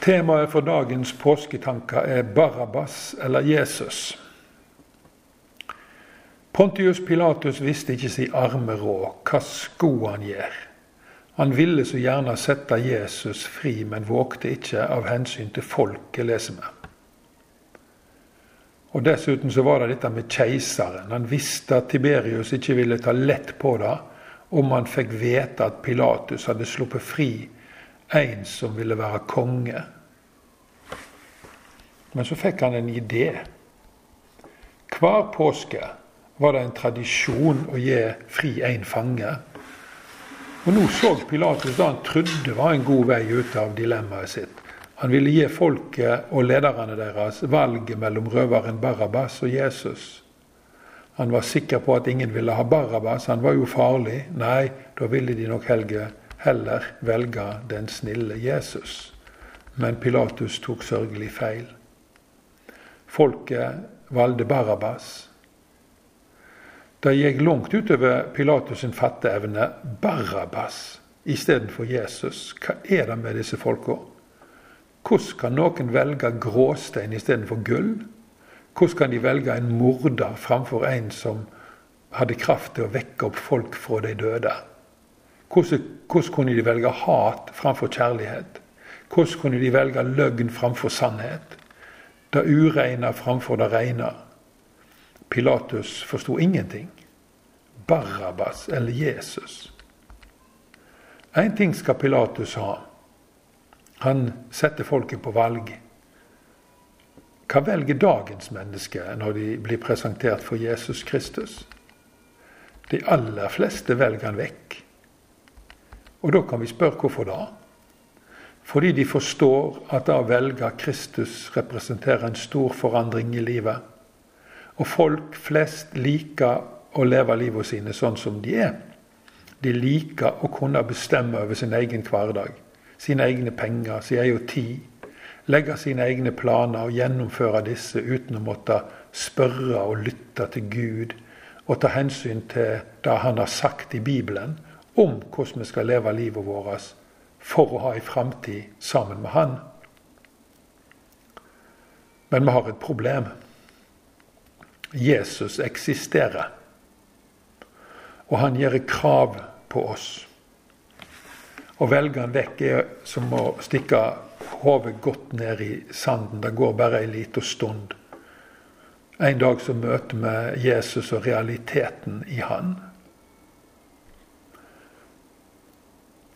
Temaet for dagens påsketanker er Barabbas eller Jesus. Pontius Pilatus visste ikke si arme råd hva skulle han gjøre. Han ville så gjerne sette Jesus fri, men vågte ikke av hensyn til folket, leser vi. Og Dessuten så var det dette med keiseren. Han visste at Tiberius ikke ville ta lett på det om han fikk vite at Pilatus hadde sluppet fri en som ville være konge. Men så fikk han en idé. Hver påske var det en tradisjon å gi fri en fange. Og nå så Pilatus det han trodde var en god vei ut av dilemmaet sitt. Han ville gi folket og lederne deres valget mellom røveren Barabbas og Jesus. Han var sikker på at ingen ville ha Barabbas, han var jo farlig. Nei, da ville de nok helge heller velge den snille Jesus. Men Pilatus tok sørgelig feil. Folket valgte Barabbas. Det gikk langt utover Pilatus' sin fatteevne. Barabas istedenfor Jesus. Hva er det med disse folka? Hvordan kan noen velge gråstein istedenfor gull? Hvordan kan de velge en morder framfor en som hadde kraft til å vekke opp folk fra de døde? Hvordan, hvordan kunne de velge hat framfor kjærlighet? Hvordan kunne de velge løgn framfor sannhet? Det ureine framfor det reine. Pilatus forsto ingenting. Barabbas eller Jesus. Én ting skal Pilatus ha. Han setter folket på valg. Hva velger dagens mennesker når de blir presentert for Jesus Kristus? De aller fleste velger han vekk. Og da kan vi spørre hvorfor da? Fordi de forstår at da å velge Kristus representerer en stor forandring i livet. Og folk flest liker å leve livet sine sånn som de er. De liker å kunne bestemme over sin egen hverdag. Sine egne penger, sin egen tid. Legge sine egne planer og gjennomføre disse uten å måtte spørre og lytte til Gud og ta hensyn til det Han har sagt i Bibelen om hvordan vi skal leve livet vårt for å ha en framtid sammen med Han. Men vi har et problem. Jesus eksisterer. Og han gjør krav på oss. Å velge han vekk er som å stikke hodet godt ned i sanden. Det går bare ei lita stund. En dag så møter vi Jesus og realiteten i han.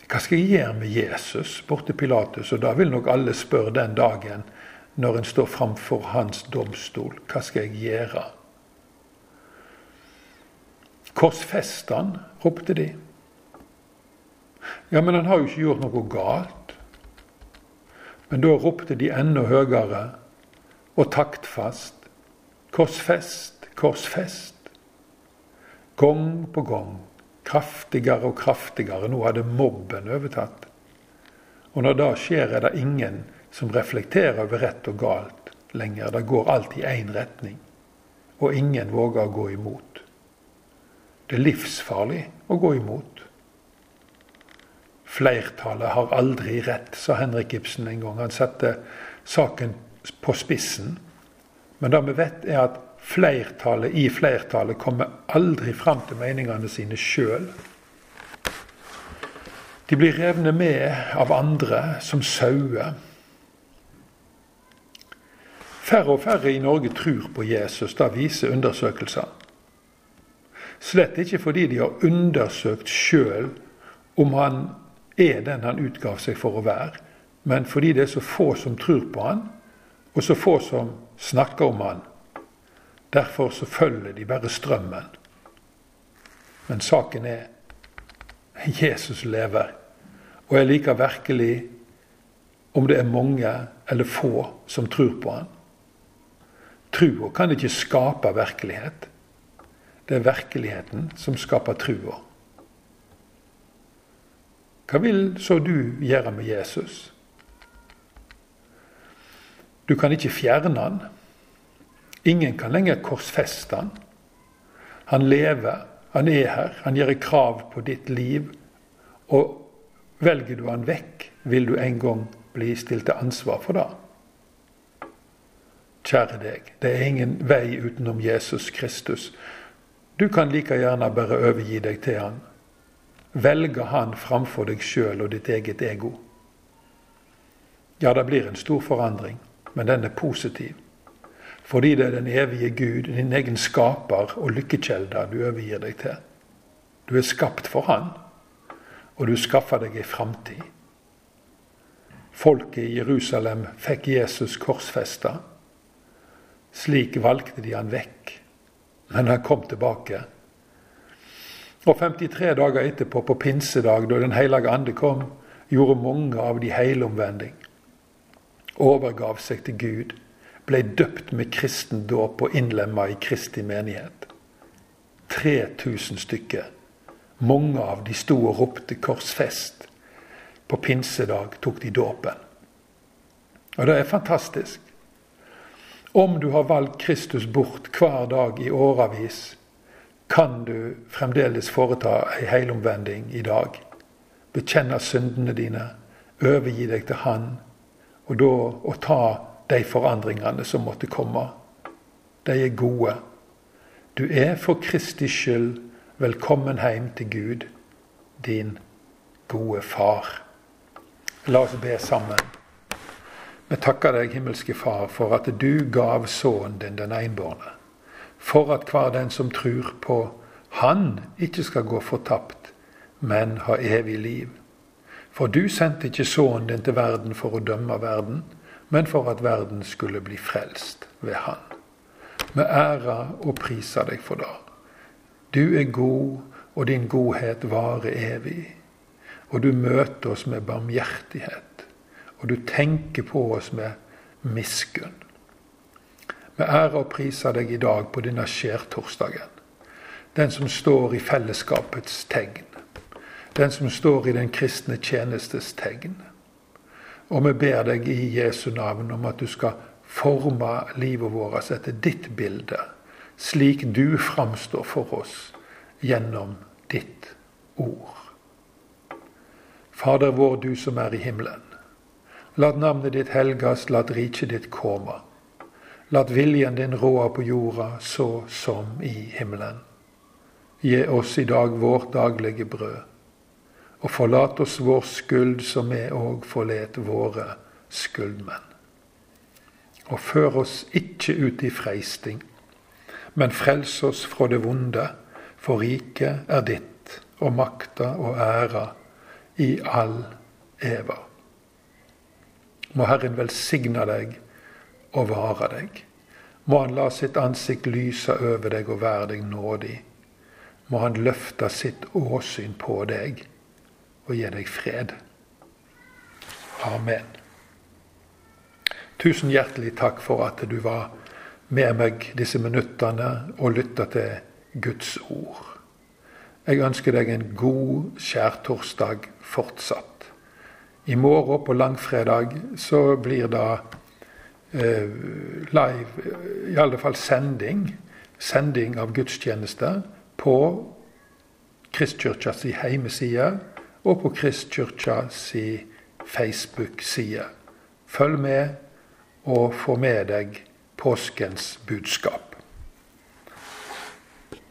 Hva skal jeg gjøre med Jesus borte Pilatus? Og da vil nok alle spørre den dagen når en står framfor hans domstol. Hva skal jeg gjøre? Korsfest han, ropte de. Ja, men han har jo ikke gjort noe galt. Men da ropte de enda høyere og taktfast. Korsfest, korsfest. Gang på gang kraftigere og kraftigere. Nå hadde mobben overtatt. Og når det skjer, er det ingen som reflekterer over rett og galt lenger. Det går alt i én retning. Og ingen våger å gå imot. Det er livsfarlig å gå imot. Flertallet har aldri rett, sa Henrik Ibsen en gang. Han satte saken på spissen. Men det vi vet, er at flertallet i flertallet kommer aldri fram til meningene sine sjøl. De blir revnet med av andre som sauer. Færre og færre i Norge tror på Jesus, det viser undersøkelser. Slett ikke fordi de har undersøkt sjøl om han er den han utgav seg for å være, men fordi det er så få som tror på han, og så få som snakker om han. Derfor så følger de bare strømmen. Men saken er Jesus lever og jeg liker virkelig om det er mange eller få som tror på han. Trua kan ikke skape virkelighet. Det er virkeligheten som skaper trua. Hva vil så du gjøre med Jesus? Du kan ikke fjerne han. Ingen kan lenger korsfeste han. Han lever, han er her, han gjør krav på ditt liv. Og velger du han vekk, vil du en gang bli stilt til ansvar for det. Kjære deg, det er ingen vei utenom Jesus Kristus. Du kan like gjerne bare overgi deg til han. Velge han framfor deg sjøl og ditt eget ego. Ja, det blir en stor forandring, men den er positiv. Fordi det er den evige Gud, din egen skaper og lykkekjelder du overgir deg til. Du er skapt for Han, og du skaffer deg ei framtid. Folket i Jerusalem fikk Jesus korsfesta. Slik valgte de han vekk, men han kom tilbake. Og 53 dager etterpå, på pinsedag, da Den hellige ande kom, gjorde mange av de heilomvending. Overgav seg til Gud, ble døpt med kristen dåp og innlemma i Kristi menighet. 3000 stykker. Mange av de sto og ropte 'korsfest'. På pinsedag tok de dåpen. Og det er fantastisk. Om du har valgt Kristus bort hver dag i åravis, kan du fremdeles foreta ei heilomvending i dag. Bekjenne syndene dine, overgi deg til Han, og da å ta de forandringene som måtte komme. De er gode. Du er for Kristi skyld velkommen hjem til Gud, din gode far. La oss be sammen. Vi takker deg, himmelske Far, for at du gav sønnen din den enbårne, for at hver den som tror på Han, ikke skal gå fortapt, men ha evig liv. For du sendte ikke sønnen din til verden for å dømme verden, men for at verden skulle bli frelst ved Han. Vi ærer og priser deg for det. Du er god, og din godhet varer evig og du møter oss med barmhjertighet. Og du tenker på oss med miskunn. Vi ærer og priser deg i dag på denne skjærtorsdagen. Den som står i fellesskapets tegn. Den som står i den kristne tjenestes tegn. Og vi ber deg i Jesu navn om at du skal forme livet vårt etter ditt bilde, slik du framstår for oss gjennom ditt ord. Fader vår, du som er i himmelen. La navnet ditt helgas, la riket ditt komme. La viljen din råde på jorda så som i himmelen. Gi oss i dag vårt daglige brød, og forlat oss vår skyld som vi òg forlet våre skyldmenn. Og før oss ikke ut i freisting, men frels oss fra det vonde, for riket er ditt, og makta og æra i all eva. Må Herren velsigne deg og vare deg. Må Han la sitt ansikt lyse over deg og være deg nådig. Må Han løfte sitt åsyn på deg og gi deg fred. Amen. Tusen hjertelig takk for at du var med meg disse minuttene og lytta til Guds ord. Jeg ønsker deg en god skjærtorsdag fortsatt. I morgen på langfredag så blir det eh, live, i alle fall sending, sending av gudstjenester på Kristkirkas hjemmeside og på Kristkirka si Facebook-side. Følg med og få med deg påskens budskap.